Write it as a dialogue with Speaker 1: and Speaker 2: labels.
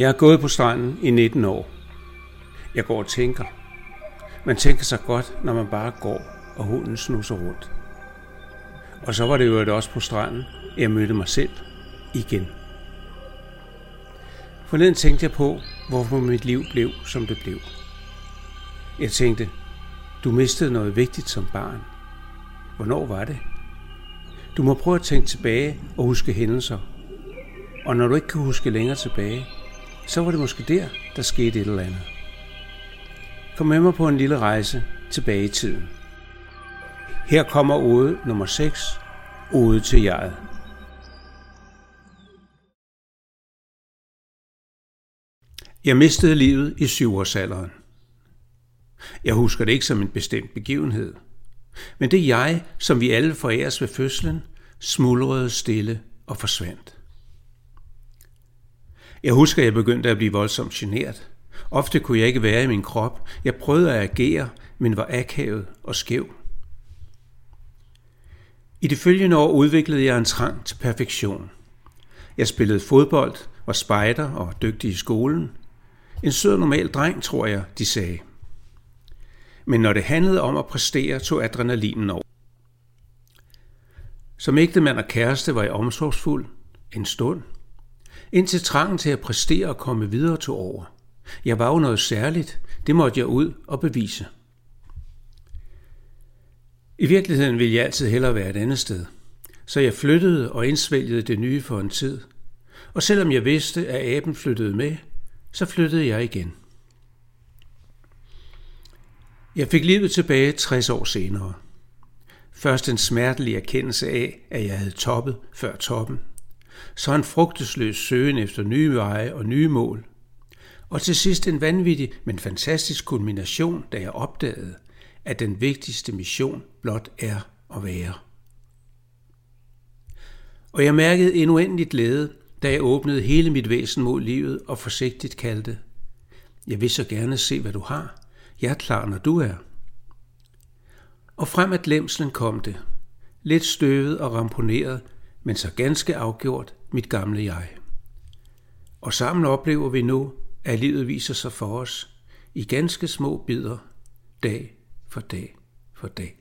Speaker 1: Jeg har gået på stranden i 19 år. Jeg går og tænker. Man tænker sig godt, når man bare går, og hunden snuser rundt. Og så var det jo også på stranden, jeg mødte mig selv igen. Forleden tænkte jeg på, hvorfor mit liv blev, som det blev. Jeg tænkte, du mistede noget vigtigt som barn. Hvornår var det? Du må prøve at tænke tilbage og huske hændelser. Og når du ikke kan huske længere tilbage, så var det måske der, der skete et eller andet. Kom med mig på en lille rejse tilbage i tiden. Her kommer ode nummer 6, ode til jeget. Jeg mistede livet i syvårsalderen. Jeg husker det ikke som en bestemt begivenhed. Men det jeg, som vi alle foræres ved fødslen, smuldrede stille og forsvandt. Jeg husker, at jeg begyndte at blive voldsomt genert. Ofte kunne jeg ikke være i min krop. Jeg prøvede at agere, men var akavet og skæv. I det følgende år udviklede jeg en trang til perfektion. Jeg spillede fodbold, var spejder og dygtig i skolen. En sød normal dreng, tror jeg, de sagde. Men når det handlede om at præstere, tog adrenalinen over. Som ægtemand og kæreste var jeg omsorgsfuld en stund – indtil trangen til at præstere og komme videre tog over. Jeg var jo noget særligt, det måtte jeg ud og bevise. I virkeligheden ville jeg altid hellere være et andet sted, så jeg flyttede og indsvælgede det nye for en tid. Og selvom jeg vidste, at aben flyttede med, så flyttede jeg igen. Jeg fik livet tilbage 60 år senere. Først en smertelig erkendelse af, at jeg havde toppet før toppen så en frugtesløs søgen efter nye veje og nye mål. Og til sidst en vanvittig, men fantastisk kulmination, da jeg opdagede, at den vigtigste mission blot er at være. Og jeg mærkede en uendelig glæde, da jeg åbnede hele mit væsen mod livet og forsigtigt kaldte, jeg vil så gerne se, hvad du har. Jeg er klar, når du er. Og frem at glemslen kom det, lidt støvet og ramponeret, men så ganske afgjort mit gamle jeg. Og sammen oplever vi nu, at livet viser sig for os i ganske små bidder, dag for dag for dag.